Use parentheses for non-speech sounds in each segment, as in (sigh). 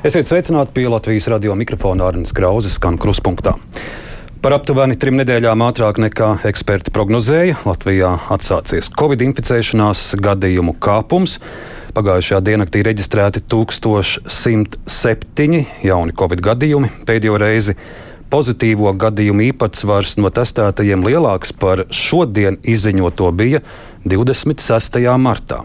Esiet sveicināti pie Latvijas radio mikrofona Arnijas Krauzes skan kruspunktā. Par aptuveni trim nedēļām ātrāk nekā eksperti prognozēja, Latvijā atsācies Covid inficēšanās gadījumu kāpums. Pagājušajā diennaktī reģistrēti 1107 jauni Covid gadījumi. Pēdējo reizi pozitīvo gadījumu īpatsvars no testētajiem lielāks par šodien izziņoto bija 26. martā.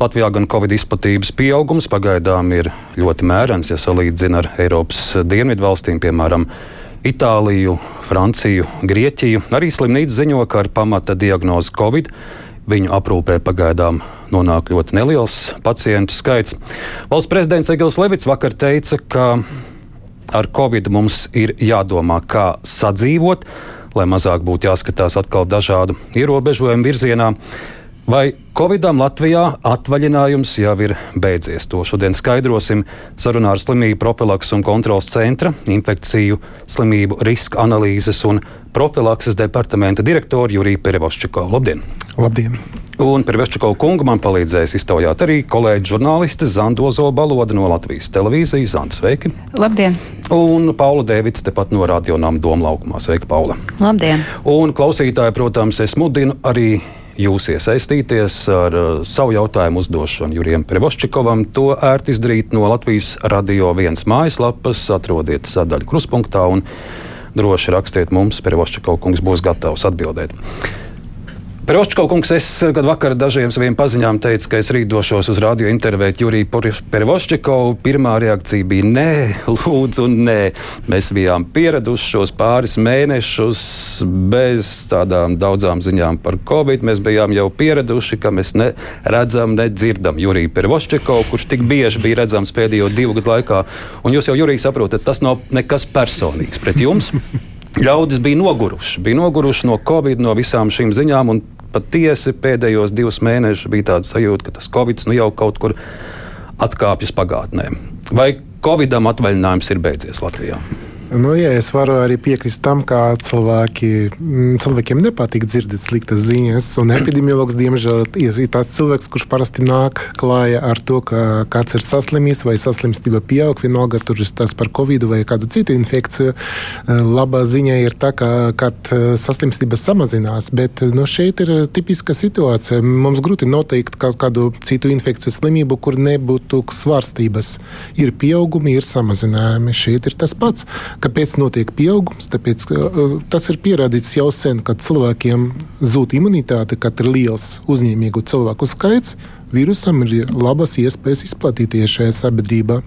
Latvijā gan Covid izplatības pieaugums pagaidām ir ļoti mērens, ja salīdzina ar Eiropas dienvidu valstīm, piemēram, Itāliju, Franciju, Grieķiju. Arī slimnīca ziņo, ka ar pamata diagnozi Covid viņu aprūpē pagaidām nonāk ļoti neliels pacientu skaits. Valsts prezidents Egils Levits vakar teica, ka ar Covid mums ir jādomā, kā sadzīvot, lai mazāk būtu jāskatās atkal dažādu ierobežojumu virzienā. Vai Covidam Latvijā atvaļinājums jau ir beidzies? To šodien skaidrosim sarunā ar slimību profilaks un kontrols centra, infekciju slimību riska analīzes un profilakses departamenta direktoru Juriju Perevoščikovu. Labdien! Labdien! Un Perevoščikovu kungu man palīdzēs iztaujāt arī kolēģi žurnāliste Zandozo Baloda no Latvijas televīzijas. Zanda, sveiki! Labdien! Un Paula Dēvids tepat no radionām Doma laukumā. Sveika, Paula! Labdien! Un klausītāji, protams, es mudinu arī jūs iesaistīties ar uh, savu jautājumu uzdošanu Jurijam Prevoščikovam. To ērti izdarīt no Latvijas radio viens mājaslapas. Atrodiet sadaļu kruspunktā un droši rakstiet mums. Prevoščikov kungs būs gatavs atbildēt. Kungs, es kad vakar dažiem saviem paziņām teicu, ka es rīt došos uz radio intervēt Juriju Pervošķikovu. Pirmā reakcija bija nē, (laughs) lūdzu, nē. Mēs bijām pieraduši šos pāris mēnešus bez tādām daudzām ziņām par Covid. Mēs bijām jau pieraduši, ka mēs neredzam, nedzirdam Juriju Pervošķikovu, kurš tik bieži bija redzams pēdējo divu gadu laikā. Un jūs jau, Jurija, saprotat, tas nav nekas personīgs pret jums. (laughs) Ļaudis bija noguruši, bija noguruši no Covid, no visām šīm ziņām, un patiesi pēdējos divus mēnešus bija tāda sajūta, ka tas Covid nu jau kaut kur atkāpjas pagātnē. Vai Covidam atvaļinājums ir beidzies Latvijā? Nu, jā, es varu arī piekrist tam, ka cilvēki, mm, cilvēkiem nepatīk dzirdēt sliktas ziņas. Un epidemiologs, diemžēl, ir tāds cilvēks, kurš parasti nāk klāja ar to, ka kāds ir saslimis vai saslimstība pieaug. Vienalga, tur ir tas par covid vai kādu citu infekciju. Labā ziņa ir tā, ka kad saslimstība samazinās, bet nu, šeit ir tipiska situācija. Mums grūti noteikt kaut kādu citu infekciju slimību, kur nebūtu svārstības. Ir pieaugumi, ir samazinājumi. Šeit ir tas pats Kāpēc notiek pieaugums? Tāpēc, uh, tas ir pierādīts jau sen, kad cilvēkiem zūd imunitāte, kad ir liels uzņēmīgu cilvēku skaits. Vīrusam ir labas iespējas izplatīties šajā sabiedrībā.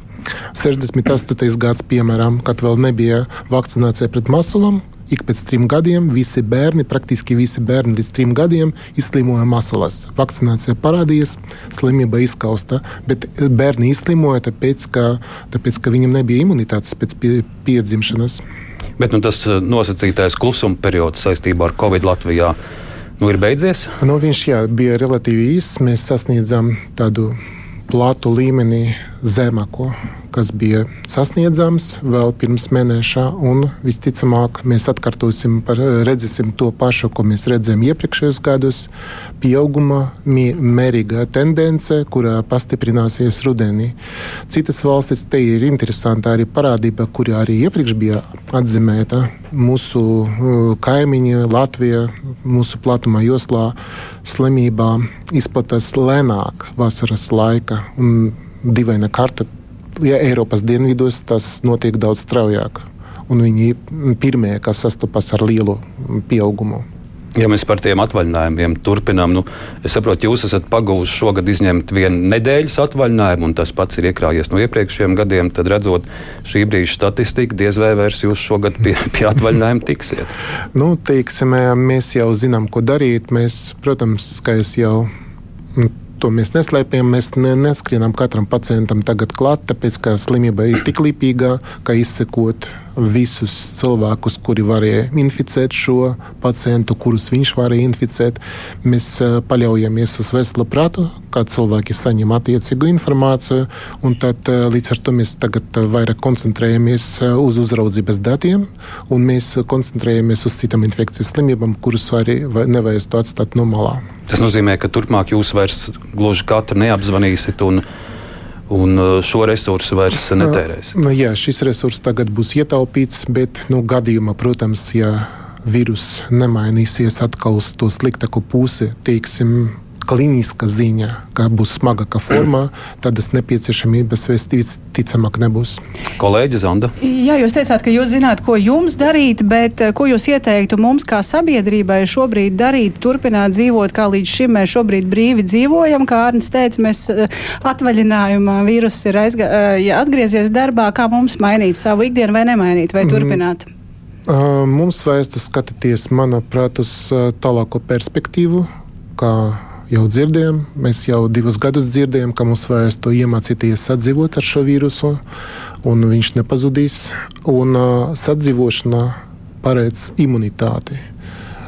68. gads, piemēram, kad vēl nebija vakcinācija pret masalām, ik pēc trim gadiem visi bērni, praktiski visi bērni līdz trim gadiem izslimoja masalas. Vakcinācija parādījās, slimība izskausta, bet bērni izslimoja tāpēc, ka, tāpēc, ka viņiem nebija imunitātes pēc pie, piedzimšanas. Bet nu, tas eh, nosacītais klusuma periods saistībā ar Covid Latvijā nu, ir beidzies? Nu, viņš jā, bija relatīvi īss. Mēs sasniedzam tādu platu līmenī zemāko kas bija sasniedzams vēl pirms mēneša, visticamāk mēs atkārtosim, par, redzēsim to pašu, ko mēs redzējām iepriekšējos gados - pieauguma mērīga tendence, kurā pastiprināsies rudenī. Citas valstis te ir interesanta arī parādība, kuri arī iepriekš bija atzīmēta. Mūsu uh, kaimiņi Latvija, mūsu platumā joslā slimībā izplatās lēnāk vasaras laika. Un dīvaina karta ja Eiropas dienvidos tas notiek daudz straujāk. Un viņi ir pirmie, kas sastopas ar lielu pieaugumu. Ja mēs par tiem atvaļinājumiem turpinām, nu, es saprotu, jūs esat pagūši šogad izņemt vienu nedēļas atvaļinājumu, un tas pats ir iekrājies no iepriekšējiem gadiem. Tad, redzot šī brīža statistiku, diez vai vairs jūs šogad pie, (laughs) pie atvaļinājuma tiksiet. nu, teiksim, mēs jau zinām, ko darīt. Mēs, protams, kā es jau to mēs neslēpjam. Mēs ne, neskrienam katram pacientam tagad klāt, tāpēc ka slimība ir tik lipīga, ka izsekot visus cilvēkus, kuri varēja inficēt šo pacientu, kurus viņš varēja inficēt. Mēs eh, paļaujamies uz veselu prātu, kā cilvēki saņem attiecīgu informāciju, un tad eh, līdz ar to mēs tagad eh, vairāk koncentrējamies uz uzraudzības datiem, un mēs koncentrējamies uz citām infekcijas slimībām, kuras arī nevajadzētu atstāt no malā. Tas nozīmē, ka turpmāk jūs vairs gluži katru neapzvanīsiet un un šo resursu vairs netērēs. Nu, jā, šis resurs tagad būs ietaupīts, bet nu, gadījumā, protams, ja vīrus nemainīsies atkal uz to sliktāko pusi, teiksim, kliniska ziņa, ka būs smagāka formā, tad tas nepieciešamības visticamāk nebūs. Kolēģi Zanda. Jā, jūs teicāt, ka jūs zināt, ko jums darīt, bet eh, ko jūs ieteiktu mums kā sabiedrībai šobrīd darīt, turpināt dzīvot, kā līdz šim mēs šobrīd brīvi dzīvojam. Kā Arnis teica, mēs eh, atvaļinājumā vīrus ir aizga, eh, ja atgriezies darbā, kā mums mainīt savu ikdienu vai nemainīt vai mm. turpināt. Mums vajadzētu skatīties, manuprāt, uz tālāko perspektīvu, kā jau dzirdējām, mēs jau divus gadus dzirdējām, ka mums vajag to iemācīties sadzīvot ar šo vīrusu, un viņš nepazudīs. Un uh, sadzīvošana paredz imunitāti.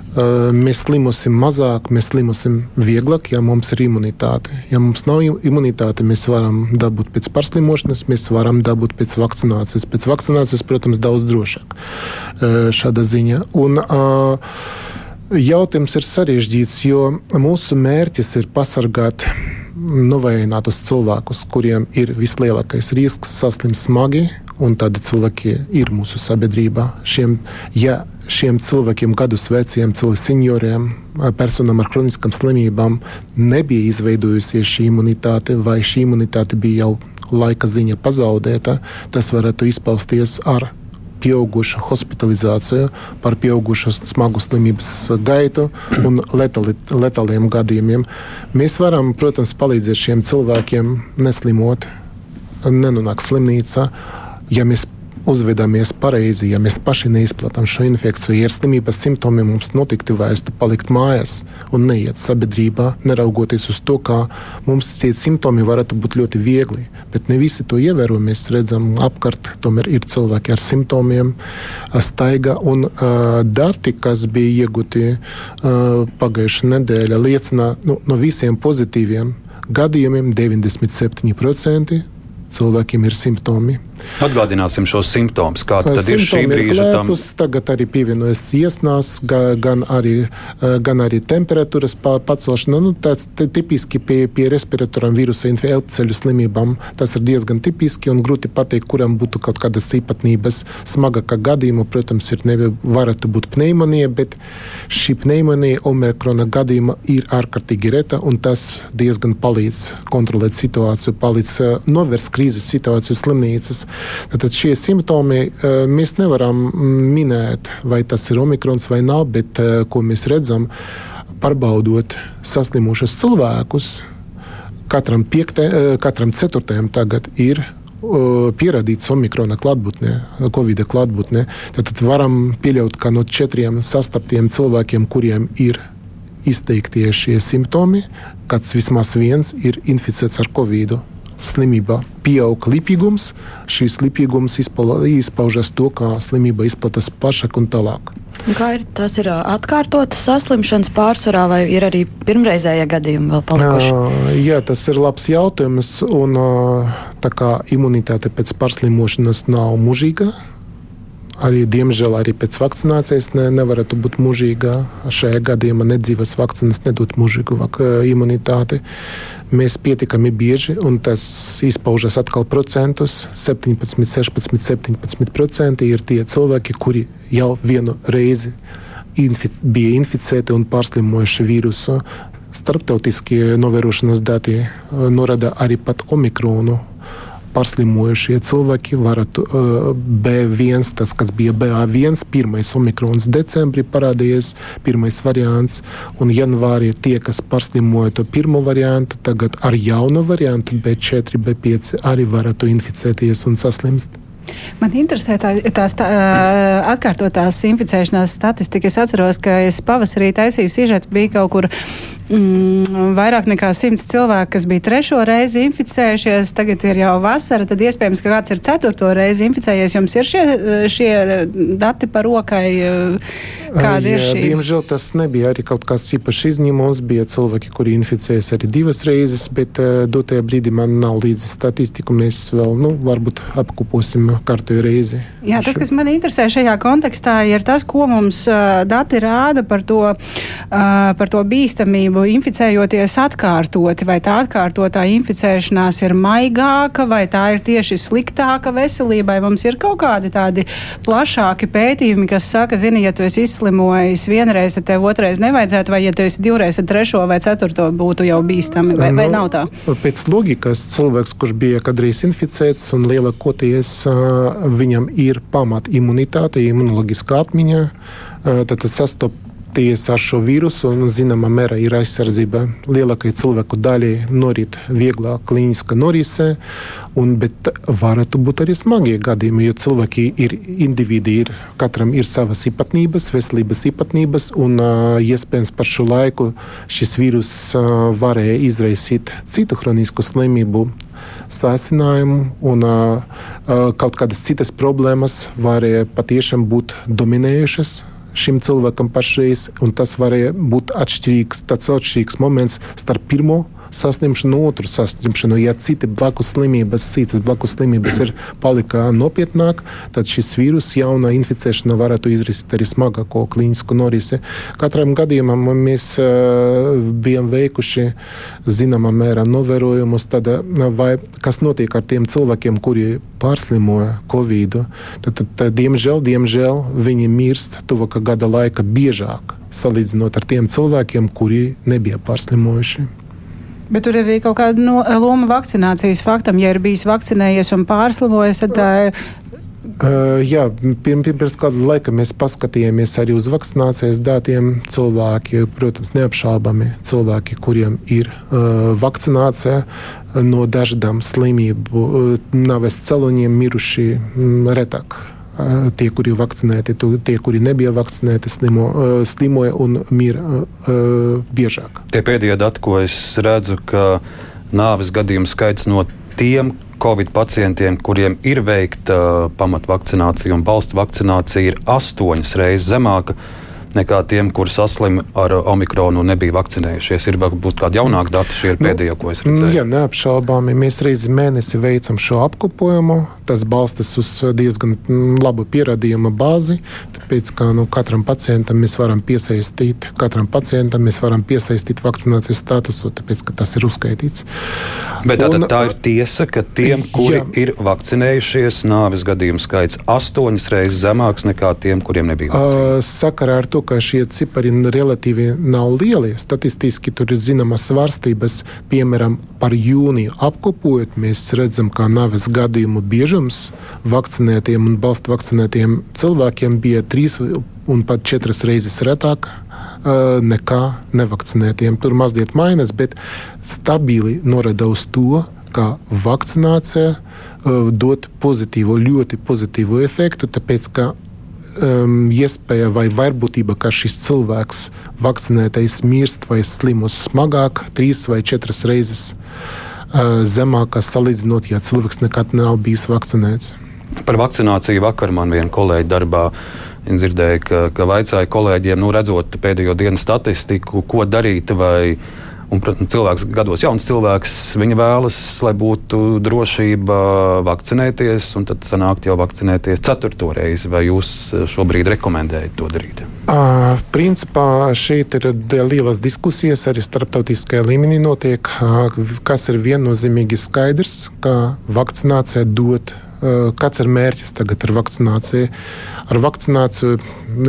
Uh, mēs slimosim mazāk, mēs slimosim vieglāk, ja mums ir imunitāte. Ja mums nav imunitāte, mēs varam dabūt pēc pārslimošanas, mēs varam dabūt pēc vakcinācijas. Pēc vakcinācijas, protams, daudz drošāk uh, šāda ziņa. Un, uh, Jautājums ir sarežģīts, jo mūsu mērķis ir pasargāt novājinātus cilvēkus, kuriem ir vislielākais risks saslimt smagi, un tādi cilvēki ir mūsu sabiedrībā. Šiem, ja šiem cilvēkiem, gadus veciem, cilvēkiem, personām ar kroniskām slimībām nebija izveidojusies šī imunitāte, vai šī imunitāte bija jau laika ziņa pazaudēta, tas varētu izpausties ar pieaugušu hospitalizāciju, par pieaugušu smagu slimības gaitu un letali, letāliem gadījumiem. Mēs varam, protams, palīdzēt šiem cilvēkiem neslimot, nenonākt slimnīcā, ja mēs uzvedamies pareizi, ja mēs paši neizplatām šo infekciju, ja ir slimības simptomi, mums noteikti vajadzētu palikt mājās un neiet sabiedrībā, neraugoties uz to, ka mums tie simptomi varētu būt ļoti viegli. Bet ne visi to ievēro. Mēs redzam, apkārt tomēr ir cilvēki ar simptomiem, staiga un uh, dati, kas bija iegūti uh, pagājušā nedēļa, liecina nu, no visiem pozitīviem gadījumiem 97% cilvēkiem ir simptomi. Atgādināsim šos simptomus, kāda tad ir šī brīža tam. Tagad arī pievienojas iesnās, gan arī, gan arī temperatūras pacelšana. Nu, tāds tipiski pie, pie respiratoram vīrusa elpceļu slimībām. Tas ir diezgan tipiski un grūti pateikt, kuram būtu kaut kādas īpatnības. Smagākā gadījumā, protams, ir nevi, varētu būt pneimonija, bet šī pneimonija omikrona gadījumā ir ārkārtīgi reta un tas diezgan palīdz kontrolēt situāciju, palīdz novērst krīzes situāciju slimnīcas. Tad šie simptomi eh, mēs nevaram mm, minēt, vai tas ir omikrons vai nav, bet eh, ko mēs redzam, pārbaudot saslimušus cilvēkus, katram, piekte, eh, katram ceturtajam tagad ir pierādīts omikrona klātbūtnē, Covid-19 klātbūtnē. Tad, tad varam pieļaut, ka no četriem sastaptiem cilvēkiem, kuriem ir izteiktie šie simptomi, kāds vismaz viens ir inficēts ar Covid-19 slimībā pieaug lipīgums. Šis lipīgums izpaužas to, kā slimība izplatās plašāk un tālāk. Kā ir? Tas ir atkārtotas saslimšanas pārsvarā, vai ir arī pirmreizējie gadījumi vēl palikuši? Uh, jā, tas ir labs jautājums. Un, uh, tā kā imunitāte pēc pārslimošanas nav mūžīga, arī, diemžēl, arī pēc vakcinācijas ne, nevarētu būt mūžīga. Šajā gadījumā nedzīvas vakcīnas nedod mūžīgu imunitāti mēs pietiekami bieži, un tas izpaužas atkal procentus. 17, 16, 17% ir tie cilvēki, kuri jau vienu reizi infic bija inficēti un pārslimojuši vīrusu. Starptautiskie novērošanas dati norāda arī pat omikronu pārslimojušie cilvēki varētu uh, B1, tas, kas bija BA1, pirmais omikrons decembrī parādījies, pirmais variants, un janvārī tie, kas pārslimoja to pirmo variantu, tagad ar jaunu variantu B4, B5 arī varētu inficēties un saslimst. Man interesē tā, tās tā, atkārtotās inficēšanās statistika. Es atceros, ka es pavasarī taisīju sižetu, bija kaut kur mm, vairāk nekā simts cilvēku, kas bija trešo reizi inficējušies. Tagad ir jau vasara, tad iespējams, ka kāds ir ceturto reizi inficējies. Jums ir šie, šie dati par rokai? Kāda ir šī? Diemžēl tas nebija arī kaut kāds īpašs izņēmums. Bija cilvēki, kuri inficējas arī divas reizes, bet uh, dotajā brīdī man nav līdzi statistiku. Mēs vēl, nu, varbūt apkoposim kārtējo reizi. Jā, tas, kas man interesē šajā kontekstā, ir tas, ko mums uh, dati rāda par to, par to bīstamību, inficējoties atkārtoti. Vai tā atkārtotā inficēšanās ir maigāka, vai tā ir tieši sliktāka veselībai? Mums ir kaut kādi tādi plašāki pētījumi, kas saka, zini, ja tu esi izslimojis vienreiz, tad tev otrais nevajadzētu, vai ja tu esi divreiz, tad trešo vai ceturto būtu jau bīstami, vai, vai nav tā? Pēc loģikas cilvēks, kurš bija kādreiz inficēts un lielākoties viņam ir pamat imunitāte, imunoloģiskā atmiņa, tad tas sastopas ties ar šo vīrusu, un zināmā mērā ir aizsardzība. Lielākajai cilvēku daļai norit vieglā klīniska norise, un, bet varētu būt arī smagie gadījumi, jo cilvēki ir individi, ir, katram ir savas īpatnības, veselības īpatnības, un uh, iespējams par šo laiku šis vīrus uh, varēja izraisīt citu hronisku slimību sāsinājumu, un uh, kaut kādas citas problēmas varēja patiešām būt dominējušas šim cilvēkam pašreiz, un tas varēja būt atšķirīgs, tāds atšķirīgs moments starp pirmo saslimšanu, otru saslimšanu. Ja citi blakus slimības, citas blakus slimības ir palika nopietnāk, tad šis vīrus jauna inficēšana varētu izrisīt arī smagāko klīnisku norisi. Katram gadījumam mēs uh, bijām veikuši zināmā mērā novērojumus, tad, vai, kas notiek ar tiem cilvēkiem, kuri pārslimoja Covid. Tad, tad, tad, diemžēl, diemžēl viņi mirst tuvākā gada laika biežāk salīdzinot ar tiem cilvēkiem, kuri nebija pārslimojuši. Bet tur ir arī kaut kāda no, loma vakcinācijas faktam. Ja ir bijis vakcinējies un pārslimojis, tad tā ir. Uh, jā, pirms, pirms kāda laika mēs paskatījāmies arī uz vakcinācijas datiem. Cilvēki, protams, neapšaubāmi cilvēki, kuriem ir uh, vakcinācija no dažādām slimību, uh, nāves cēloņiem, miruši mm, retāk tie, kuri vakcinēti, tie, kuri nebija vakcinēti, slimo, slimoja un mira biežāk. Tie pēdējie dati, ko es redzu, ka nāves gadījumu skaits no tiem, Covid pacientiem, kuriem ir veikta pamatvakcinācija un balsts vakcinācija, ir astoņas reizes zemāka nekā tiem, kuri saslim ar omikronu un nebija vakcinējušies. Ir varbūt kādi jaunāki dati, šie ir nu, pēdējie, ko es redzēju. Jā, neapšaubāmi. Mēs reizi mēnesi veicam šo apkopojumu. Tas balstas uz diezgan mm, labu pierādījumu bāzi. Tāpēc, ka nu, katram pacientam mēs varam piesaistīt, katram pacientam mēs varam piesaistīt vakcinācijas statusu, tāpēc, ka tas ir uzskaitīts. Bet un, tā ir tiesa, ka tiem, kuri jā. ir vakcinējušies, nāves gadījumu skaits astoņas reizes zemāks nekā tiem, kuriem nebija vakcināts. Sakarā ar to to, ka šie cipari relatīvi nav lieli. Statistiski tur ir zināmas svārstības, piemēram, par jūniju apkopojot, mēs redzam, ka nāves gadījumu biežums vakcinētiem un balstu vakcinētiem cilvēkiem bija trīs un pat četras reizes retāk nekā nevakcinētiem. Tur mazliet mainās, bet stabili norāda uz to, ka vakcinācija dod pozitīvu, ļoti pozitīvu efektu, tāpēc ka um, iespēja vai varbūtība, ka šis cilvēks vakcinētais mirst vai slimus smagāk, trīs vai četras reizes uh, zemāka salīdzinot, ja cilvēks nekad nav bijis vakcinēts. Par vakcināciju vakar man viena kolēģa darbā dzirdēja, ka, ka vaicāja kolēģiem, nu, redzot pēdējo dienu statistiku, ko darīt vai Un, protams, cilvēks, gados jauns cilvēks, viņa vēlas, lai būtu drošība vakcinēties, un tad sanākt jau vakcinēties ceturto reizi. Vai jūs šobrīd rekomendējat to darīt? Uh, principā šeit ir lielas diskusijas arī starptautiskajā līmenī notiek, uh, kas ir viennozīmīgi skaidrs, ka vakcinācija dod kāds ir mērķis tagad ar vakcināciju. Ar vakcināciju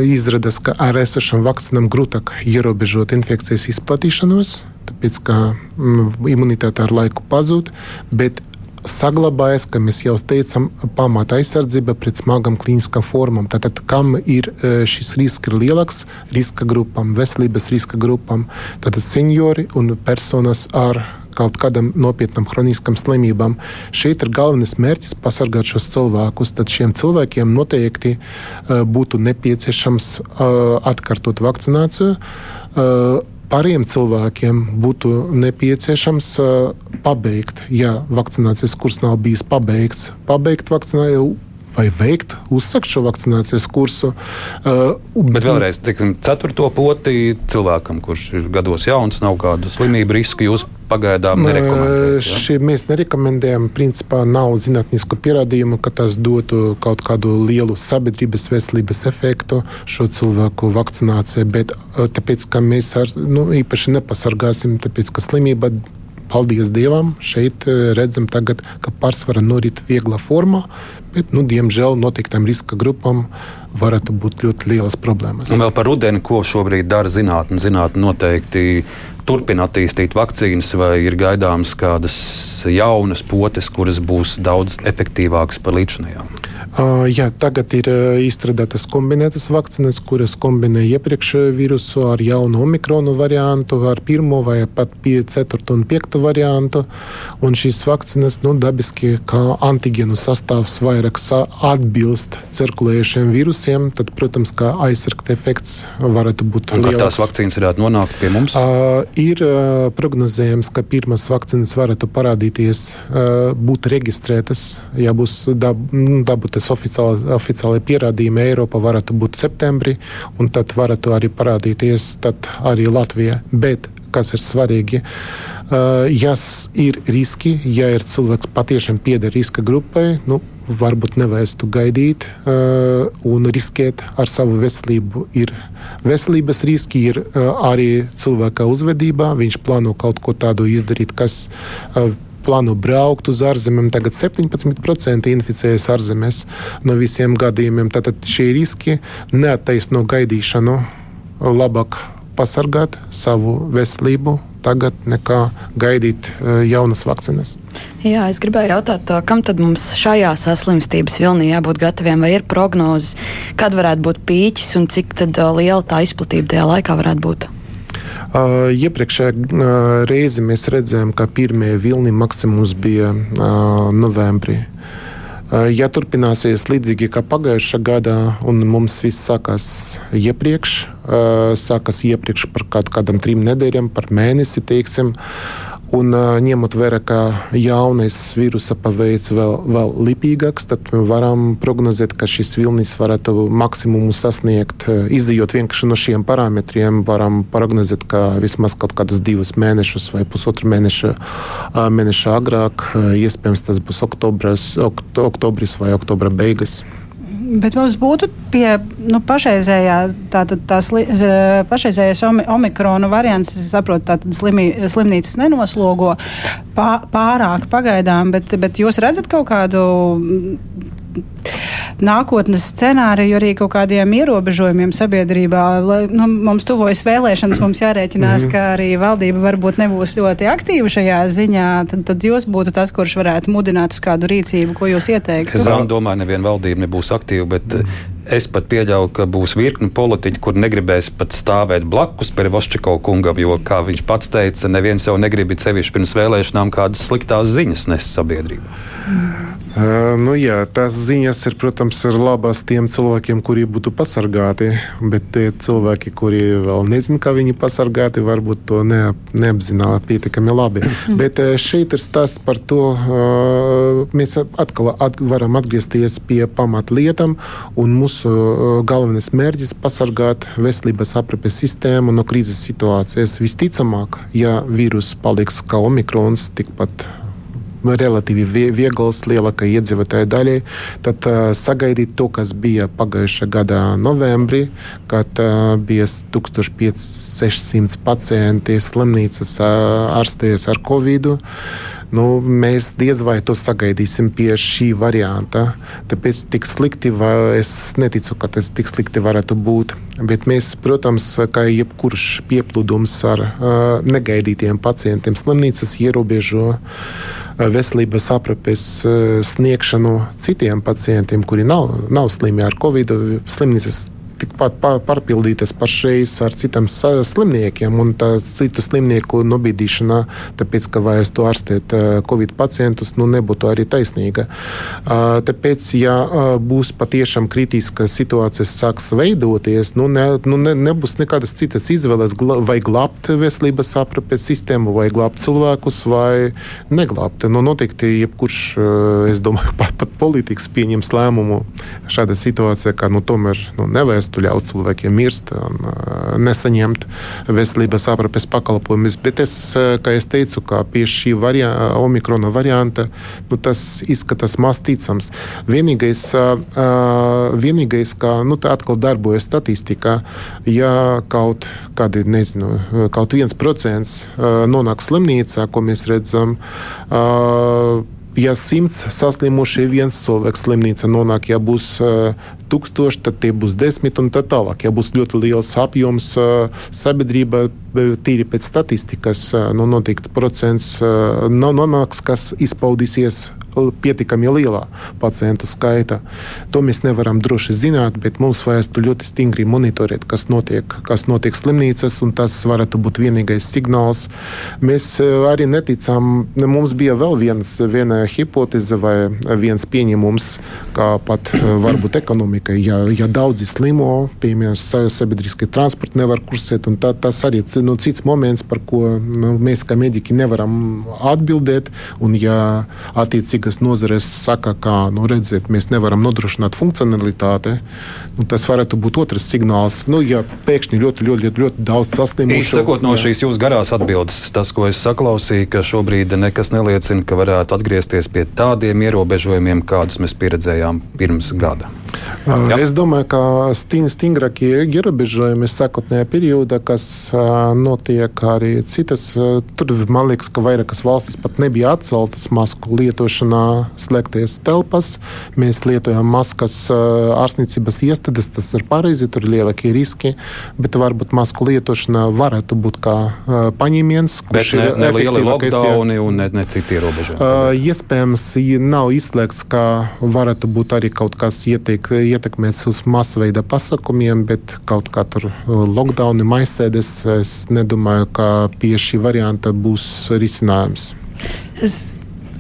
izrādās, ka ar esošām vakcīnām grūtāk ierobežot infekcijas izplatīšanos, tāpēc ka mm, imunitāte ar laiku pazūd. Saglabājas, kā mēs jau teicām, pamata aizsardzība pret smagām klīniskām formām. Tātad, kam ir šis risks ir lielāks, riska grupām, veselības riska grupām, tad seniori un personas ar kaut kādam nopietnam kroniskam slimībām. Šeit ir galvenais mērķis pasargāt šos cilvēkus. Tad šiem cilvēkiem noteikti uh, būtu nepieciešams uh, atkārtot vakcināciju. Uh, Pāriem cilvēkiem būtu nepieciešams uh, pabeigt, ja vakcinācijas kurs nav bijis pabeigts, pabeigt vakcināciju vai veikt, uzsākt šo vakcinācijas kursu. Uh, Bet vēlreiz, teiksim, ceturto poti cilvēkam, kurš ir gados jauns, nav kādu slimību risku, jūs pagaidām nerekomendējat? Ja? Mēs nerekomendējam. Principā nav zinātnisku pierādījumu, ka tas dotu kaut kādu lielu sabiedrības veselības efektu šo cilvēku vakcinācijai. Bet tāpēc, ka mēs ar, nu, īpaši nepasargāsim, tāpēc, ka slimība paldies Dievam, šeit redzam, tagad, ka pārsvara norit viegla formā, bet, nu, diemžēl, noteiktām riska grupām varētu būt ļoti lielas problēmas. Un vēl par rudeni, ko šobrīd dara zinātnē. Zinātnē noteikti turpina attīstīt vakcīnas, vai ir gaidāmas kādas jaunas potes, kuras būs daudz efektīvākas par līdzinājām? Jā, tagad ir uh, izstrādātas kombinētas vakcīnas, kuras kombinē iepriekšējo vīrusu ar jaunu omikronu variantu, ar pirmo vai pat ceturto un piekto variantu. Un šīs vakcīnas nu, dabiski kā antigēnu sastāvs vairāk atbilst cirkulējušiem vīrusiem, tad, protams, kā aizsargt efekts varētu būt liels. Kā tās vakcīnas varētu nonākt pie mums? Uh, ir uh, prognozējams, ka pirmās vakcīnas varētu parādīties, uh, būt reģistrētas, ja būs dab, nu, dabūtas tas oficiāli, oficiāli pierādījumi Eiropā varētu būt septembrī, un tad varētu arī parādīties arī Latvijā. Bet kas ir svarīgi. Ja ir riski, ja ir cilvēks patiešām pieder riska grupai, nu, varbūt nevajadzētu gaidīt un riskēt ar savu veselību. Ir veselības riski, ir arī cilvēka uzvedībā. Viņš plāno kaut ko tādu izdarīt, kas plāno braukt uz ārzemēm. Tagad 17% inficējas ārzemēs no visiem gadījumiem. Tātad šie riski neattaisno gaidīšanu. Labāk pasargāt savu veselību tagad nekā gaidīt uh, jaunas vakcīnas. Jā, es gribēju jautāt, kam tad mums šajā saslimstības vilnī jābūt gataviem, vai ir prognozes, kad varētu būt pīķis un cik liela tā izplatība tajā laikā varētu būt? Uh, iepriekšējā uh, reizi mēs redzējām, ka pirmie vilni maksimums bija uh, novembrī. Ja turpināsies līdzīgi kā pagājušā gadā, un mums viss sākās iepriekš, sākās iepriekš par kaut kādām trim nedēļām, par mēnesi, teiksim, Un, ņemot vērā, ka jaunais vīrusa paveids vēl, vēl lipīgāks, tad varam prognozēt, ka šis vilnis varētu maksimumu sasniegt. Izejot vienkārši no šiem parametriem, varam prognozēt, ka vismaz kaut kādus divus mēnešus vai pusotru mēnešu, mēnešu agrāk, iespējams, tas būs oktobris, okt, oktobris vai oktobra beigas. Bet mums būtu pie nu, pašreizējā, tātad, tās pašreizējais omikrona variants, es saprotu, tātad slimi, slimnīcas nenoslogo pārāk pagaidām, bet, bet jūs redzat kaut kādu nākotnes scenāriju arī kaut kādiem ierobežojumiem sabiedrībā. Lai, nu, mums tuvojas vēlēšanas, mums jārēķinās, mm -hmm. ka arī valdība varbūt nebūs ļoti aktīva šajā ziņā. Tad, tad jūs būtu tas, kurš varētu mudināt uz kādu rīcību, ko jūs ieteiktu. Es domāju, neviena valdība nebūs aktīva, bet mm. Es pat pieļauju, ka būs virkni politiķi, kur negribēs pat stāvēt blakus Perevošķiko kungam, jo, kā viņš pats teica, neviens jau negrib sevišķi pirms vēlēšanām kādas sliktās ziņas nes sabiedrībā. Uh, nu jā, tās ziņas ir, protams, ir labas tiem cilvēkiem, kuri būtu pasargāti, bet tie cilvēki, kuri vēl nezina, kā viņi pasargāti, varbūt to ne, neapzināti pietiekami labi. Mm. Bet šeit ir stāsts par to, uh, mēs atkal at, varam atgriezties pie pamatlietām, un mūsu galvenais mērķis - pasargāt veselības aprūpes sistēmu no krīzes situācijas. Visticamāk, ja vīrus paliks kā omikrons, tikpat relatīvi viegls lielākai iedzīvotāju daļai, tad uh, sagaidīt to, kas bija pagājušā gada novembrī, kad uh, bija 1500 pacienti slimnīcas uh, ārstējies ar covid. Nu, mēs diez vai to sagaidīsim pie šī varianta. Tāpēc tik slikti, es neticu, ka tas tik slikti varētu būt. Bet mēs, protams, kā jebkurš pieplūdums ar uh, negaidītiem pacientiem, slimnīcas ierobežo veselības aprūpes sniegšanu citiem pacientiem, kuri nav, nav slimi ar covid. Slimnīcas tikpat pārpildītas pašreiz ar citiem slimniekiem un citu slimnieku nobīdīšanā, tāpēc, ka vajag to ārstēt Covid pacientus, nu, nebūtu arī taisnīga. Tāpēc, ja būs patiešām kritiska situācija, sāks veidoties, nu, ne, nu, ne, nebūs nekādas citas izvēles, vai glābt veselības aprūpes sistēmu, vai glābt cilvēkus, vai neglābt. Nu, noteikti, jebkurš, es domāju, (laughs) pat, pat politikas pieņems lēmumu šādā situācijā, ka nu, tomēr nu, nevajag ļaut cilvēkiem mirst un uh, nesaņemt veselības aprūpes pakalpojumus. Bet es, kā es teicu, ka pie šī variā, omikrona varianta nu, tas izskatās maz ticams. Vienīgais, uh, vienīgais kā nu, tā atkal darbojas statistikā, ja kaut kādi, nezinu, kaut viens procents uh, nonāk slimnīcā, ko mēs redzam. Uh, ja simts saslimušie viens cilvēks slimnīca nonāk, ja būs uh, tūkstoši, tad tie būs desmit un tā tālāk. Ja būs ļoti liels apjoms sabiedrība, tīri pēc statistikas, nu, noteikti procents nonāks, kas izpaudīsies pietiekami lielā pacientu skaita. To mēs nevaram droši zināt, bet mums vajadzētu ļoti stingri monitorēt, kas notiek, kas notiek slimnīcas, un tas varētu būt vienīgais signāls. Mēs arī neticam, mums bija vēl viens, viena hipoteze vai viens pieņēmums, kā pat varbūt ekonomikai, ja, ja daudzi slimo, piemēram, sabiedriskie transporti nevar kursēt, tā, tas arī nu, cits moments, par ko nu, mēs kā mediķi nevaram atbildēt, un ja attiecīgas nozares saka, ka nu, redziet, mēs nevaram nodrošināt funkcionalitāti, nu, tas varētu būt otrs signāls. Nu, ja pēkšņi ļoti, ļoti, ļoti, ļoti daudz saslimušu. Izsakot no jā. šīs jūsu garās atbildes, tas, ko es saklausīju, ka šobrīd nekas neliecina, ka varētu atgriezties pie tādiem ierobežojumiem, kādus mēs pieredzējām pirms gada. Jā. Es domāju, ka stingrākie ierobežojumi sākotnējā periodā, kas notiek arī citas, tur man liekas, ka vairākas valstis pat nebija atceltas masku lietošanā slēgties telpas. Mēs lietojam maskas ārstniecības iestādes, tas ir pareizi, tur ir lielākie riski, bet varbūt masku lietošana varētu būt kā paņēmiens, kurš ne, ir ne lieli lockdowni un ne, ne citi ierobežojumi. Iespējams, nav izslēgts, ka varētu būt arī kaut kas ieteikts ietekmēts uz masveida pasākumiem, bet kaut kā tur uh, lockdowni, maisēdes, es nedomāju, ka pie šī varianta būs risinājums. Es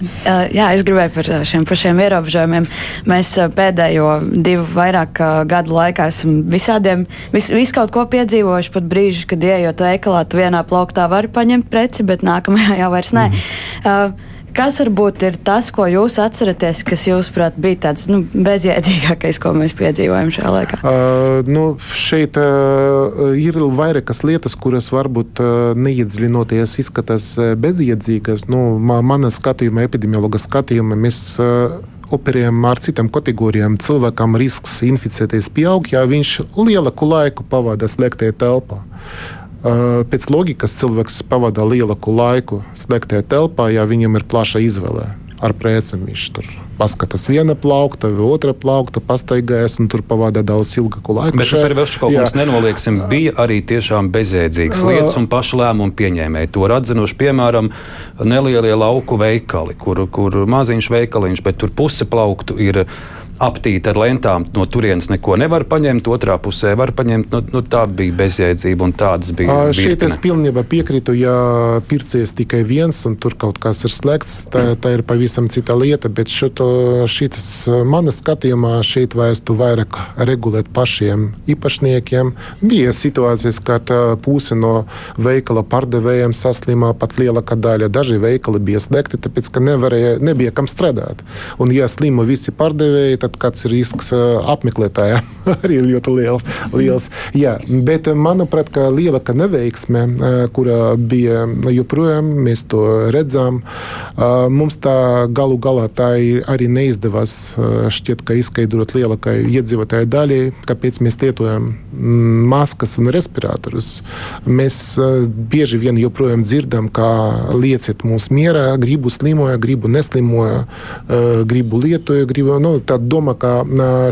Uh, jā, es gribēju par šiem pašiem ierobežojumiem. Mēs uh, pēdējo divu vairāk uh, gadu laikā esam visādiem, vis, visu kaut ko piedzīvojuši. Pat brīži, kad ieejot veikalā, tu vienā plauktā vari paņemt preci, bet nākamajā jau vairs nē. Mm. Kas varbūt ir tas, ko jūs atceraties, kas jūsuprāt bija tāds nu, bezjēdzīgākais, ko mēs piedzīvojam šajā laikā? Uh, nu, šeit uh, ir vairākas lietas, kuras varbūt uh, neiedziļinoties izskatās bezjēdzīgas. Nu, mana skatījuma, epidemiologa skatījuma, mēs uh, operējam ar citām kategorijām. Cilvēkam risks inficēties pieaug, ja viņš lielāku laiku pavada slēgtajā telpā. Pēc loģikas cilvēks pavada lielāku laiku slēgtajā telpā, ja viņam ir plaša izvēle. Ar precēm viņš tur paskatās viena plaukta, otra plaukta, pastaigājas un tur pavada daudz ilgāku laiku. Bet par Velšakovs nenolieksim, bija arī tiešām bezjēdzīgas lietas un pašu lēmumu pieņēmēji. To atzinuši, piemēram, nelielie lauku veikali, kur, kur maziņš veikaliņš, bet tur puse plauktu ir aptīta ar lentām, no turienes neko nevar paņemt, otrā pusē var paņemt. Nu, nu, tā bija bezjēdzība un tādas bija. À, šeit es pilnībā piekrītu, ja pircējs tikai viens un tur kaut kas ir slēgts, tā, tā ir pavisam cita lieta, bet šis manas skatījumā šeit vajadzētu vairāk regulēt pašiem īpašniekiem. Bija situācijas, kad puse no veikala pārdevējiem saslimā pat lielākā daļa. Daži veikali bija slēgti, tāpēc, ka nevarēja, nebija kam strādāt. Un, ja slima visi pārdevēji, tad kāds risks apmeklētājiem (laughs) arī ir ļoti liels. liels. Jā, bet, manuprāt, lielākā neveiksme, kura bija joprojām, mēs to redzam, mums tā galu galā tā arī neizdevās šķiet, ka izskaidrot lielākai iedzīvotāju daļai, kāpēc mēs lietojam maskas un respiratorus. Mēs bieži vien joprojām dzirdam, kā lieciet mūs mierā, gribu slimoja, gribu neslimoja, gribu lietoja, gribu, nu, tā doma, ka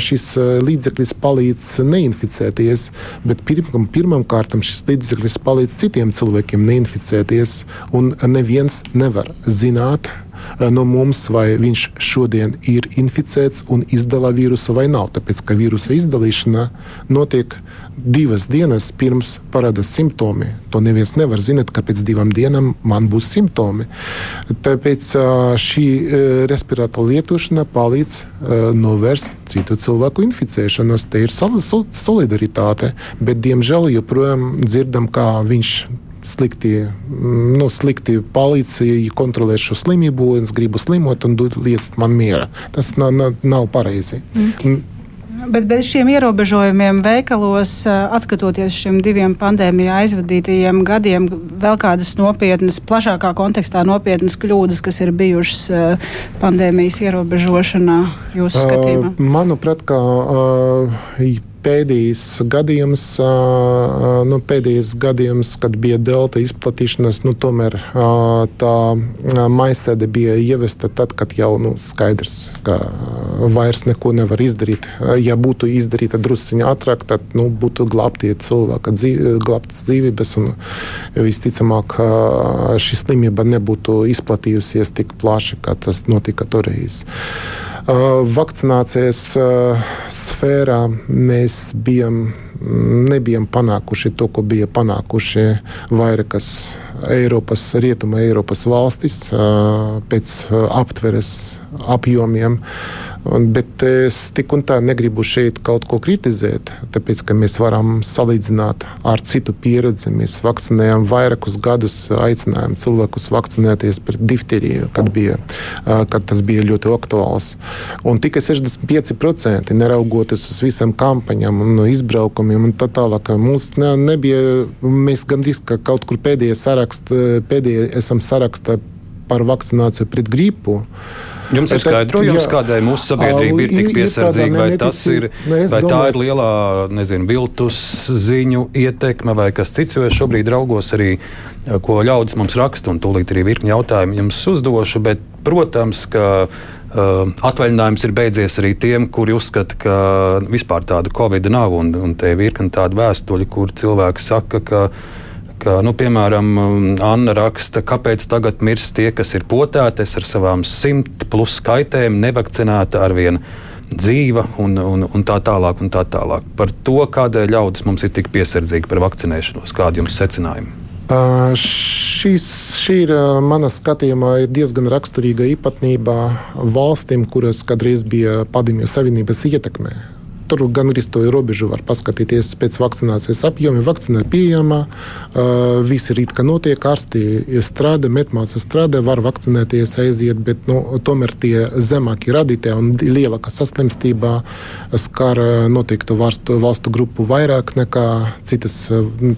šis līdzeklis palīdz neinficēties, bet pirmam, pirmam kārtam šis līdzeklis palīdz citiem cilvēkiem neinficēties. Un neviens nevar zināt, no mums, vai viņš šodien ir inficēts un izdala vīrusu vai nav. Tāpēc, ka vīrusa izdalīšana notiek divas dienas pirms parādās simptomi. To neviens nevar zināt, ka pēc divām dienām man būs simptomi. Tāpēc šī respiratora lietošana palīdz novērst citu cilvēku inficēšanos. Te ir solidaritāte, bet diemžēl joprojām dzirdam, kā viņš slikti, nu, slikti palīdz kontrolēt šo slimību. Es gribu slimot un lieciet man miera. Tas nav, nav, nav pareizi. Mm. Bet bez šiem ierobežojumiem veikalos, skatoties šiem diviem pandēmijā aizvadītajiem gadiem, vēl kādas nopietnas, plašākā kontekstā nopietnas kļūdas, kas ir bijušas pandēmijas ierobežošanā, jūsu skatījumā? Manuprāt, ka pēdējais gadījums, nu, pēdējais gadījums, kad bija delta izplatīšanās, nu, tomēr tā maisēde bija ievesta tad, kad jau nu, skaidrs, ka vairs neko nevar izdarīt. Ja būtu izdarīta drusciņa ātrāk, tad nu, būtu glābtie cilvēka dzīve, glābtas dzīvības, un visticamāk šī slimība nebūtu izplatījusies tik plaši, kā tas notika toreiz. Vakcinācijas sfērā mēs bijām, nebijām panākuši to, ko bija panākuši vairākas Eiropas, Rietuma Eiropas valstis pēc aptveres apjomiem. Bet es tik un tā negribu šeit kaut ko kritizēt, tāpēc ka mēs varam salīdzināt ar citu pieredzi. Mēs vakcinējām vairākus gadus, aicinājām cilvēkus vakcinēties pret difteriju, kad, bija, kad tas bija ļoti aktuāls. Un tikai 65% neraugoties uz visām kampaņām un izbraukumiem un tā tālāk. Mums ne, nebija, mēs gandrīz kā kaut kur pēdējie saraksti, pēdējie esam sarakstā par vakcināciju pret gripu. Jums ir skaidrojums, kādēļ mūsu sabiedrība ir tik piesardzīga, vai, tas ir, vai tā ir lielā, nezinu, viltus ziņu ietekme vai kas cits, jo es šobrīd raugos arī, ko ļaudis mums raksta, un tūlīt arī virkni jautājumu jums uzdošu, bet, protams, ka Uh, atvaļinājums ir beidzies arī tiem, kuri uzskata, ka vispār tāda covid nav. Un, un te ir virkni tādu vēstuļu, kur cilvēki saka, ka ka, nu, piemēram, Anna raksta, kāpēc tagad mirst tie, kas ir potēti ar savām simt plus skaitēm, nevakcinēta ar vienu dzīva un, un, un tā tālāk. Un tā tālāk. Par to, kādēļ ļaudis mums ir tik piesardzīgi par vakcinēšanos, kādi jums secinājumi? Uh, šis, šī ir mana skatījumā diezgan raksturīga īpatnība valstīm, kuras kādreiz bija Padomju Savienības ietekmē. Tur gan arī to robežu var paskatīties pēc vakcinācijas apjoma. Vakcīna ir pieejama, viss ir it kā notiek, ārsti strādā, metmāsas strādā, var vakcinēties, aiziet, bet nu, tomēr tie zemākie radītāji un lielākā saslimstība skar noteiktu valstu, valstu grupu vairāk nekā citas,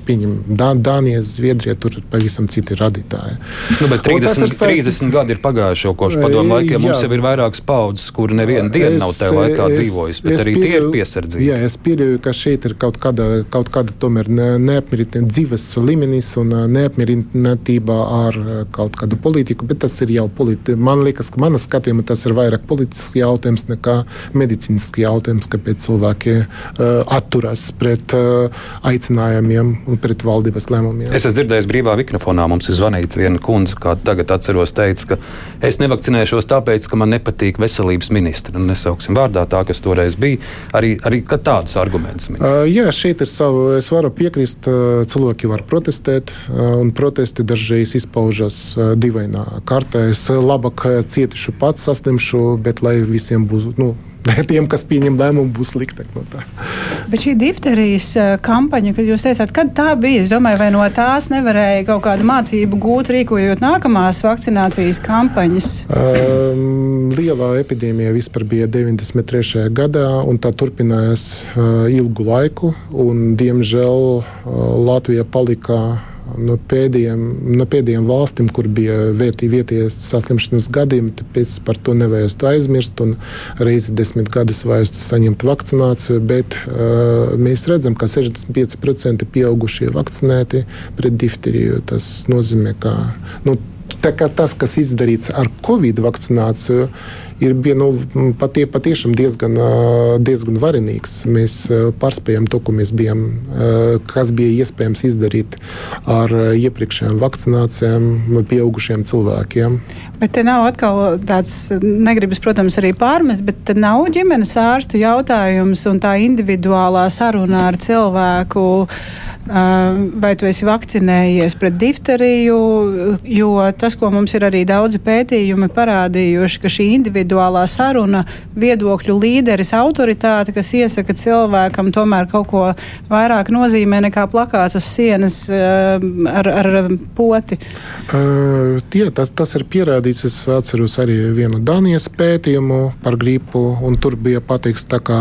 pieņem, Dānija, Zviedrija, tur pavisam citi radītāji. Nu, bet 30, ir 30 gadi ir pagājuši jau kopš padomu laikiem. Jā. Mums jau ir vairākas paudzes, kur neviena diena nav tajā laikā dzīvojusi, bet arī tie ir pie piesardzīga. Jā, es pieļauju, ka šeit ir kaut kāda, kaut kāda tomēr neapmierinātība dzīves līmenis un neapmierinātība ar kaut kādu politiku, bet tas ir jau politiski. Man liekas, ka manā skatījumā tas ir vairāk politisks jautājums nekā medicīnisks jautājums, kāpēc cilvēki uh, atturas pret uh, aicinājumiem un pret valdības lēmumiem. Es esmu dzirdējis brīvā mikrofonā, mums ir zvanīts viena kundze, kā tagad atceros, teica, ka es nevakcinēšos tāpēc, ka man nepatīk veselības ministra. Nu, nesauksim vārdā tā, kas toreiz bija. Arī arī, arī tādus argumentus minēt? Uh, jā, šeit ir savu. Es varu piekrist, uh, cilvēki var protestēt, uh, un protesti dažreiz izpaužas dīvainā kārtā. Es labāk cietušu pats, saslimšu, bet lai visiem būtu. Nu, (laughs) tiem, kas pieņem lēmumu, būs sliktāk no tā. Bet šī difterijas kampaņa, kad jūs teicāt, kad tā bija, es domāju, vai no tās nevarēja kaut kādu mācību gūt, rīkojot nākamās vakcinācijas kampaņas? Um, lielā epidēmija vispār bija 93. gadā, un tā turpinājās uh, ilgu laiku, un diemžēl uh, Latvija palika no pēdējiem, no pēdējiem valstīm, kur bija vietējie saslimšanas gadījumi, tāpēc par to nevajadzētu aizmirst. Reizi desmit gadus vajadzētu saņemt vakcināciju, bet uh, mēs redzam, ka 65% pieaugušie vakcinēti pret difteriju. Tas nozīmē, ka nu, tas, kas izdarīts ar Covid vakcināciju, ir nu, patie, patiešām diezgan, diezgan varenīgs. Mēs pārspējām to, ko mēs bijām, kas bija iespējams izdarīt ar iepriekšējām vakcinācijām pieaugušiem cilvēkiem. Bet te nav atkal tāds, negribas, protams, arī pārmest, bet nav ģimenes ārstu jautājums un tā individuālā saruna ar cilvēku. Vai tu esi vakcinējies pret difteriju? Jo tas, ko mums ir arī daudzi pētījumi parādījuši, ka šī individuālā saruna, viedokļu līderis, autoritāte, kas iesaka cilvēkam tomēr kaut ko vairāk nozīmē nekā plakāts uz sienas ar, ar poti. Uh, tie, tas, tas ir pierādīts. Es atceros arī vienu Danijas pētījumu par gripu, un tur bija pateikts, ka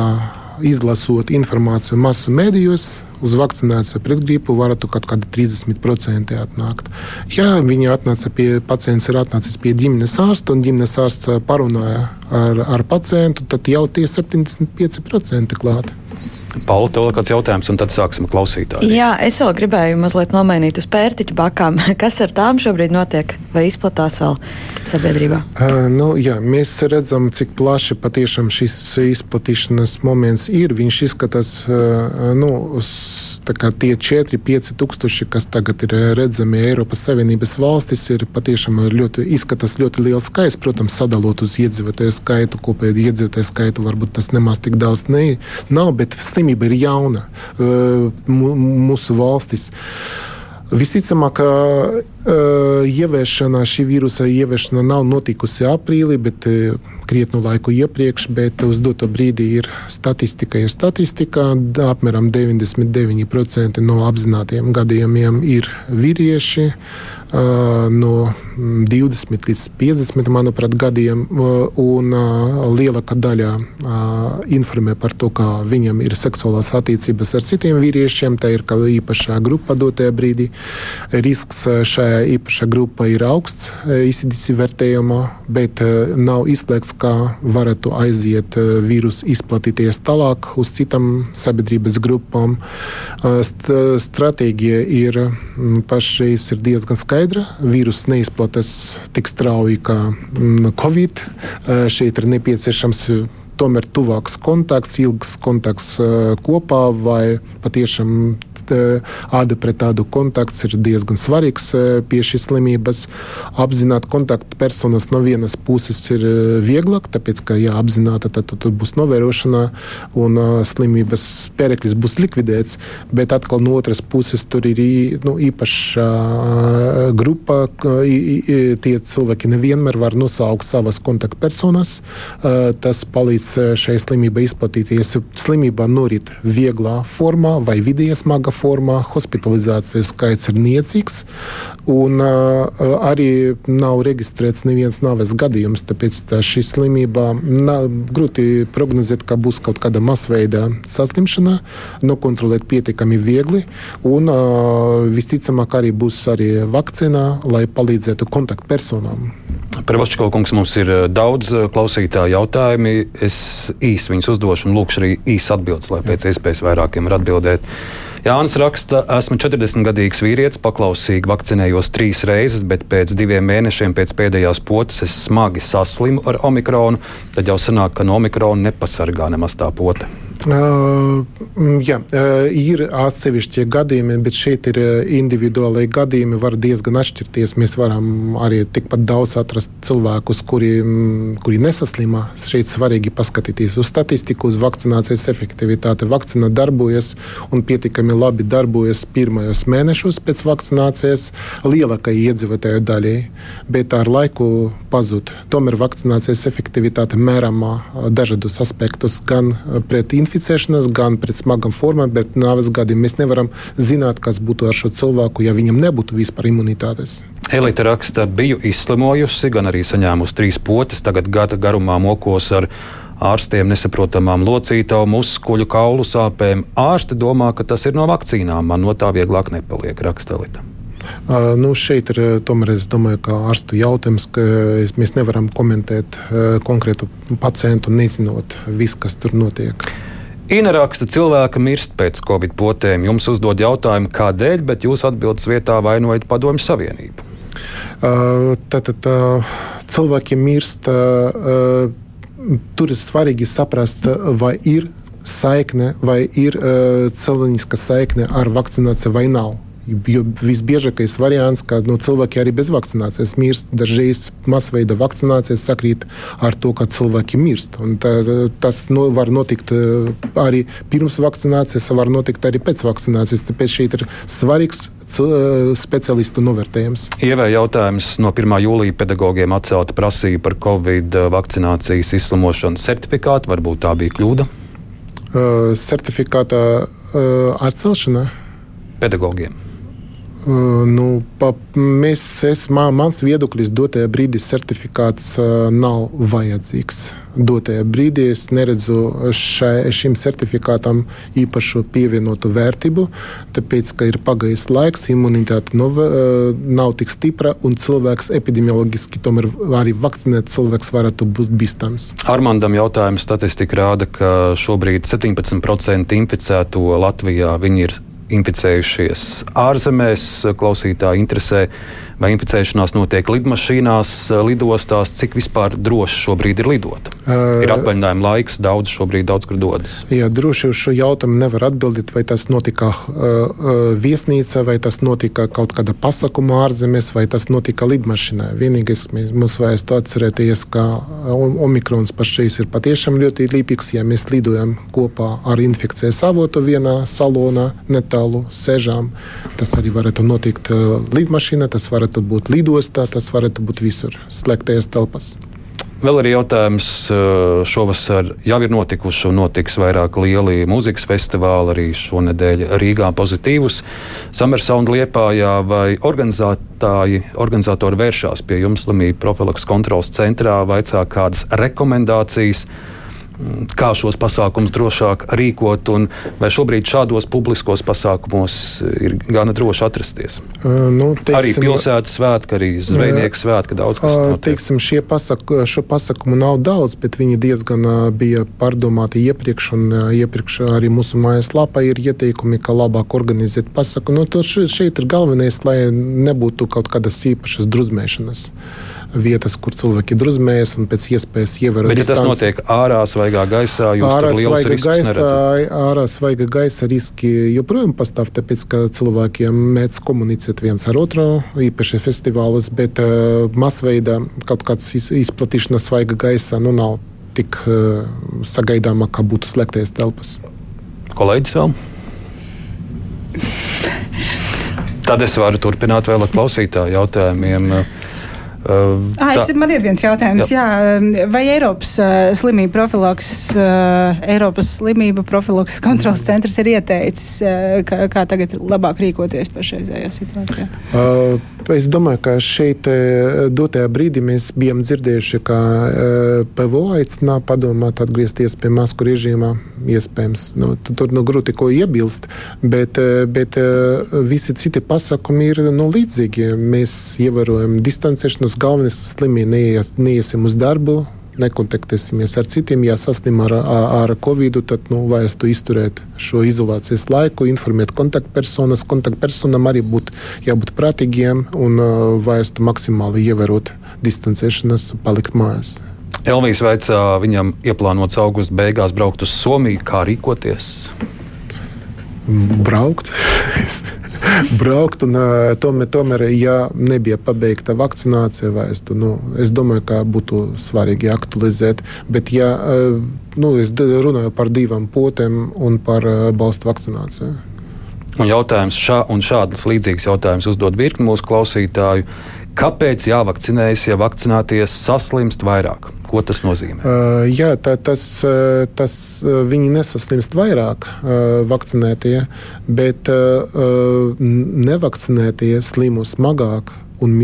izlasot informāciju masu medijos, uz vakcināciju pret gripu varētu kaut kādi 30% atnākt. Ja viņi atnāca pie pacients, ir atnācis pie ģimenes ārsta un ģimenes ārsts parunāja ar, ar pacientu, tad jau tie 75% klāti. Pauli, tev ir kāds jautājums, un tad sāksim klausītāju. Jā, es vēl gribēju mazliet nomainīt uz pērtiķu bakām. (laughs) Kas ar tām šobrīd notiek vai izplatās vēl sabiedrībā? Uh, nu, jā, mēs redzam, cik plaši patiešām šis izplatīšanas moments ir. Viņš izskatās uh, nu, uz tie 4-5 tūkstoši, kas tagad ir eh, redzami Eiropas Savienības valstis, ir patiešām ļoti, izskatās ļoti liels skaits. Protams, sadalot uz iedzīvotāju skaitu, kopēju iedzīvotāju skaitu, varbūt tas nemaz tik daudz ne, nav, bet slimība ir jauna uh, mūsu valstis. Visticamāk, ka uh, ieviešana, šī vīrusa ieviešana nav notikusi aprīlī, bet uh, krietnu laiku iepriekš. Bet uz doto brīdi ir statistika, ir statistika. Apmēram 99% no apzinātajiem gadījumiem ir vīrieši. Uh, no 20 līdz 50 manuprāt, gadiem, un lielākā daļa informē par to, ka viņam ir seksuālās attiecības ar citiem vīriešiem. Tā ir īpašā grupa dotajā brīdī. Risks šajā īpašā grupā ir augsts ICDC vērtējumā, bet nav izslēgts, ka varētu aiziet vīrusu izplatīties tālāk uz citām sabiedrības grupām. St stratēģija ir pašreiz ir diezgan skaidra. Vīruss neizplatās tik strauji kā mm, Covid. Šeit ir nepieciešams tomēr tuvāks kontakts, ilgs kontakts kopā, vai patiešām āda pret ādu kontakts ir diezgan svarīgs pie šīs slimības. Apzināt kontaktpersonas no vienas puses ir vieglāk, tāpēc, ka, ja apzināta, tad, tad būs novērošana un slimības pēreklis būs likvidēts, bet atkal no otras puses tur ir nu, īpaša grupa. Tie cilvēki nevienmēr var nosaukt savas kontaktpersonas. Tas palīdz šai slimībai izplatīties. Slimība norit vieglā formā vai vidēja smaga formā hospitalizācijas skaits ir niecīgs. Un, arī nav reģistrēts neviens nāves gadījums. Tāpēc tā šī slimība nav grūti prognozēt, ka būs kaut kāda masveida saslimšana, nokontrolēt pietiekami viegli. Un visticamāk arī būs arī vakcīna, lai palīdzētu kontaktpersonām. Prevošķiko kungs, mums ir daudz klausītāju jautājumi. Es īsi viņus uzdošu un lūkšu arī īsi atbildes, lai pēc iespējas vairākiem var atbildēt. Jānis raksta, esmu 40 gadīgs vīrietis, paklausīgi vakcinējos trīs reizes, bet pēc diviem mēnešiem pēc pēdējās potes es smagi saslimu ar omikronu. Tad jau sanāk, ka no omikrona nepasargā nemaz tā pote. Jā, uh, ir atsevišķi gadījumi, bet šeit ir individuāli gadījumi, var diezgan atšķirties. Mēs varam arī tikpat daudz atrast cilvēkus, kuri, kuri nesaslima. Šeit svarīgi paskatīties uz statistiku, uz vakcinācijas efektivitāti. Vakcina darbojas un pietiekami labi darbojas pirmajos mēnešos pēc vakcinācijas lielākajai iedzīvotāju daļai, bet ar laiku pazūd. Tomēr vakcinācijas efektivitāte mērāmā dažādos aspektus gan pret infekciju inficēšanās, gan pret smagām formām, bet nāves gadiem mēs nevaram zināt, kas būtu ar šo cilvēku, ja viņam nebūtu vispār imunitātes. Elite raksta, biju izslimojusi, gan arī saņēmusi trīs potes, tagad gada garumā mokos ar ārstiem nesaprotamām locītavu, muskuļu, kaulu sāpēm. Ārsti domā, ka tas ir no vakcīnām, man no tā vieglāk nepaliek, raksta Elite. Uh, nu, šeit ir tomēr es domāju, ka ārstu jautājums, ka mēs nevaram komentēt uh, konkrētu pacientu, nezinot visu, kas tur notiek. Ina raksta, cilvēka mirst pēc covid potēm. Jums uzdod jautājumu, kādēļ, bet jūs atbildes vietā vainojat Padomju Savienību. Tātad cilvēki mirst. Tur ir svarīgi saprast, vai ir saikne, vai ir cilvēciska saikne ar vakcināciju vai nav. Jo visbiežākais variants, ka nu, cilvēki arī bez vakcinācijas mirst, dažreiz masveida vakcinācijas sakrīt ar to, ka cilvēki mirst. Un tā, tas no, var notikt eh, arī pirms vakcinācijas, var notikt arī pēc vakcinācijas. Tāpēc šeit ir svarīgs eh, speciālistu novērtējums. Ievēja jautājums no 1. jūlija pedagogiem atcelta prasība par Covid vakcinācijas izslimošanas certifikātu. Varbūt tā bija kļūda? Uh, certifikāta uh, atcelšana pedagogiem. Uh, nu, pa, mēs, es, man, mans viedoklis dotajā brīdī certifikāts uh, nav vajadzīgs. Dotajā brīdī es neredzu šai, šim certifikātam īpašu pievienotu vērtību, tāpēc, ka ir pagājis laiks, imunitāte nav, uh, nav tik stipra un cilvēks epidemioloģiski tomēr arī vakcinēt cilvēks varētu būt bīstams. Armandam jautājums statistika rāda, ka šobrīd 17% inficēto Latvijā ir inficējušies ārzemēs. Klausītāji interesē, vai inficēšanās notiek lidmašīnās, lidostās, cik vispār droši šobrīd ir lidot. Uh, ir atvaļinājuma laiks, daudz šobrīd daudz kur dodas. Jā, droši uz šo jautājumu nevar atbildēt, vai tas notika uh, uh, viesnīcā, vai tas notika kaut kāda pasakuma ārzemēs, vai tas notika lidmašīnā. Vienīgais mums vajag atcerēties, ka omikrons pašreiz ir patiešām ļoti līdzīgs, ja mēs lidojam kopā ar infekcijas avotu vienā salonā. Netā netālu sēžām. Tas arī varētu notikt uh, lidmašīnā, tas varētu būt lidostā, tas varētu būt visur slēgtajās telpās. Vēl arī jautājums uh, šovasar jau ir notikuši un notiks vairāk lieli mūzikas festivāli, arī šonadēļ Rīgā pozitīvus. Summersound Liepājā vai organizatori vēršās pie jums slimību profilaks kontrols centrā, vaicā kādas rekomendācijas kā šos pasākumus drošāk rīkot, un vai šobrīd šādos publiskos pasākumos ir gana droši atrasties. Uh, nu, teiksim, arī pilsētas svētki, arī zvejnieku svētki, daudz kas tāds. Teiksim, šie pasaku, šo pasākumu nav daudz, bet viņi diezgan bija pārdomāti iepriekš, un iepriekš arī mūsu mājaslapā ir ieteikumi, kā labāk organizēt pasaku. Nu, šeit ir galvenais, lai nebūtu kaut kādas īpašas druzmēšanas vietas, kur cilvēki druzmējas un pēc iespējas ievērot. Bet, ja tas notiek ārā, svaigā gaisā, jūs ārā svaiga gaisā, ārā svaiga gaisa riski joprojām pastāv, tāpēc, ka cilvēkiem mēdz komunicēt viens ar otru, īpaši festivālus, bet uh, masveida kaut kāds izplatīšana svaiga gaisā nu, nav tik uh, sagaidāma, kā būtu slēgties telpas. Kolēģis vēl? Tad es varu turpināt vēl ar klausītāju jautājumiem. Uh, Uh, ah, es, man ir viens jautājums. Jā. Jā, vai Eiropas uh, slimību profilaks, uh, Eiropas slimību profilaks kontrols centrs ir ieteicis, uh, kā, kā tagad labāk rīkoties pašreizējā situācijā? Uh, es domāju, ka šeit dotajā brīdī mēs bijām dzirdējuši, ka uh, PVO aicināja padomāt atgriezties pie masku režīmā. Iespējams, nu, tur nu, grūti ko iebilst, bet, bet uh, visi citi pasākumi ir nu, līdzīgi. Mēs ievērojam distancēšanu Mums galvenais slimīgi neies, neiesim uz darbu, nekontaktēsimies ar citiem. Ja saslim ar, ar covid, tad nu, vajag izturēt šo izolācijas laiku, informēt kontaktpersonas. Kontaktpersonam arī būt jābūt prātīgiem un uh, vajag maksimāli ievērot distancēšanos, palikt mājās. Elvijas veicā viņam ieplānots augusta beigās braukt uz Somiju. Kā rīkoties? Braukt. (laughs) braukt. Un, tomēr, tomēr, ja nebija pabeigta vakcinācija, es, tu, nu, es domāju, ka būtu svarīgi aktualizēt. Bet, ja nu, es runāju par divām potēm un par balstu vakcināciju. Un jautājums šā, un šādus līdzīgus jautājumus uzdod virkni mūsu klausītāju. Kāpēc jāvakcinējas, ja vakcinēties saslimst vairāk? Ko tas nozīmē? Uh, jā, tā, tas, tas viņi nesaslimst vairāk uh, vakcinētie, bet uh, nevakcinētie slimo smagāk un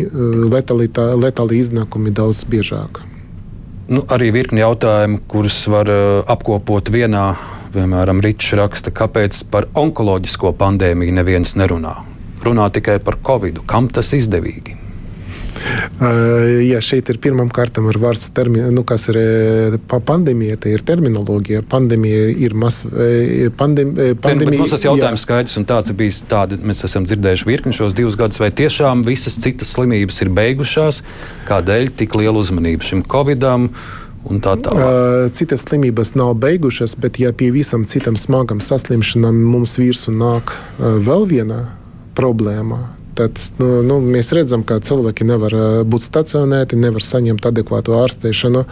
letāli iznākumi daudz biežāk. Nu, arī virkni jautājumu, kurus var apkopot vienā. Piemēram, Rīčs raksta, kāpēc par onkoloģisko pandēmiju neviens nerunā. Runā tikai par covid. Kam tas izdevīgi? Jā, šeit ir pirmām kārtām ar vārds terminu, nu, kas ir pa pandēmija, tā ir terminoloģija. Pandēmija ir mas, pandēm, pandēmija. Mums tas jautājums jā. skaidrs un tāds ir bijis, tādi mēs esam dzirdējuši virkni šos divus gadus, vai tiešām visas citas slimības ir beigušās, kādēļ tik liela uzmanība šim Covidam? Tā Citas slimības nav beigušas, bet ja pie visam citam smagam saslimšanām mums virsū nāk vēl viena problēma, Tad, nu, nu, mēs redzam, ka cilvēki nevar būt stacionēti, nevar saņemt adekvātu ārstēšanu.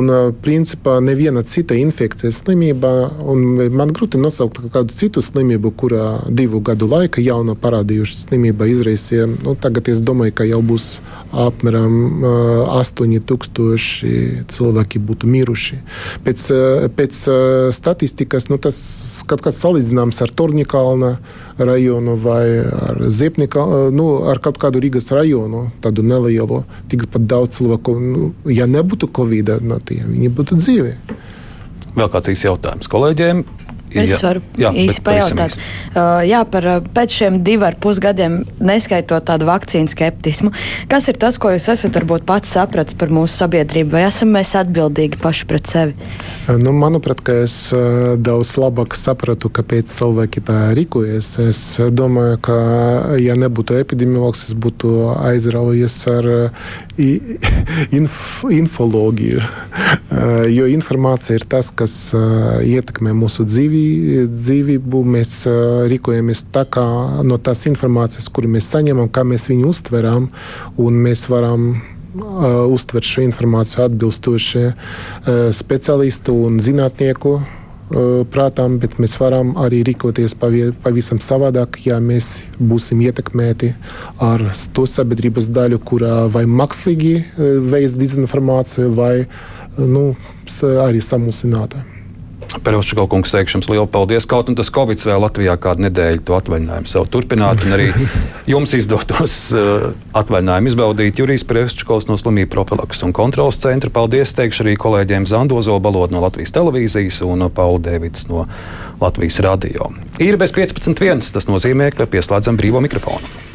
Un, principā, neviena cita infekcijas slimība, un man grūti nosaukt kādu citu slimību, kurā divu gadu laika jauna parādījuša slimība izraisīja. Nu, tagad es domāju, ka jau būs apmēram 8000 cilvēki būtu miruši. Pēc, pēc statistikas nu, tas kaut kāds salīdzināms ar Torņikalna rajonu vai ar Ziepnika nu, ar kaut kādu Rīgas rajonu, tādu nelielu, tikpat daudz cilvēku, nu, ja nebūtu Covid, no tiem, viņi būtu dzīvi. Vēl kāds īsts jautājums kolēģiem. Es jā, varu jā, īsi pajautāt. Uh, jā, par pēc šiem diviem ar pus gadiem, neskaitot tādu vakcīnu skeptismu, kas ir tas, ko jūs esat varbūt pats sapratis par mūsu sabiedrību, vai esam mēs atbildīgi paši pret sevi? Nu, manuprāt, ka es daudz labāk sapratu, kāpēc cilvēki tā rīkojas. Es domāju, ka, ja nebūtu epidemiologs, es būtu aizraujies ar (laughs) inf infoloģiju, jo informācija ir tas, kas ietekmē mūsu dzīvi dzīvību mēs rīkojamies tā kā no tās informācijas, kuru mēs saņemam, kā mēs viņu uztveram, un mēs varam uh, uztvert šo informāciju atbilstoši uh, speciālistu un zinātnieku prātām, bet mēs varam arī rīkoties pavisam savādāk, ja mēs būsim ietekmēti ar to sabiedrības daļu, kurā vai mākslīgi veids dezinformāciju, vai nu, arī samulsināta. Perovčiko kungs teikšu jums lielu paldies. Kaut un tas Covid vēl Latvijā kādu nedēļu to atvaļinājumu sev turpināt, un arī (laughs) jums izdotos uh, atvaļinājumu izbaudīt. Jurijs Perovčikovs no slimību profilaks un kontrolas centra. Paldies teikšu arī kolēģiem Zandozo Balodu no Latvijas televīzijas un Paulu Dēvids no Latvijas radio. Ir bez 15.1. Tas nozīmē, ka pieslēdzam brīvo mikrofonu.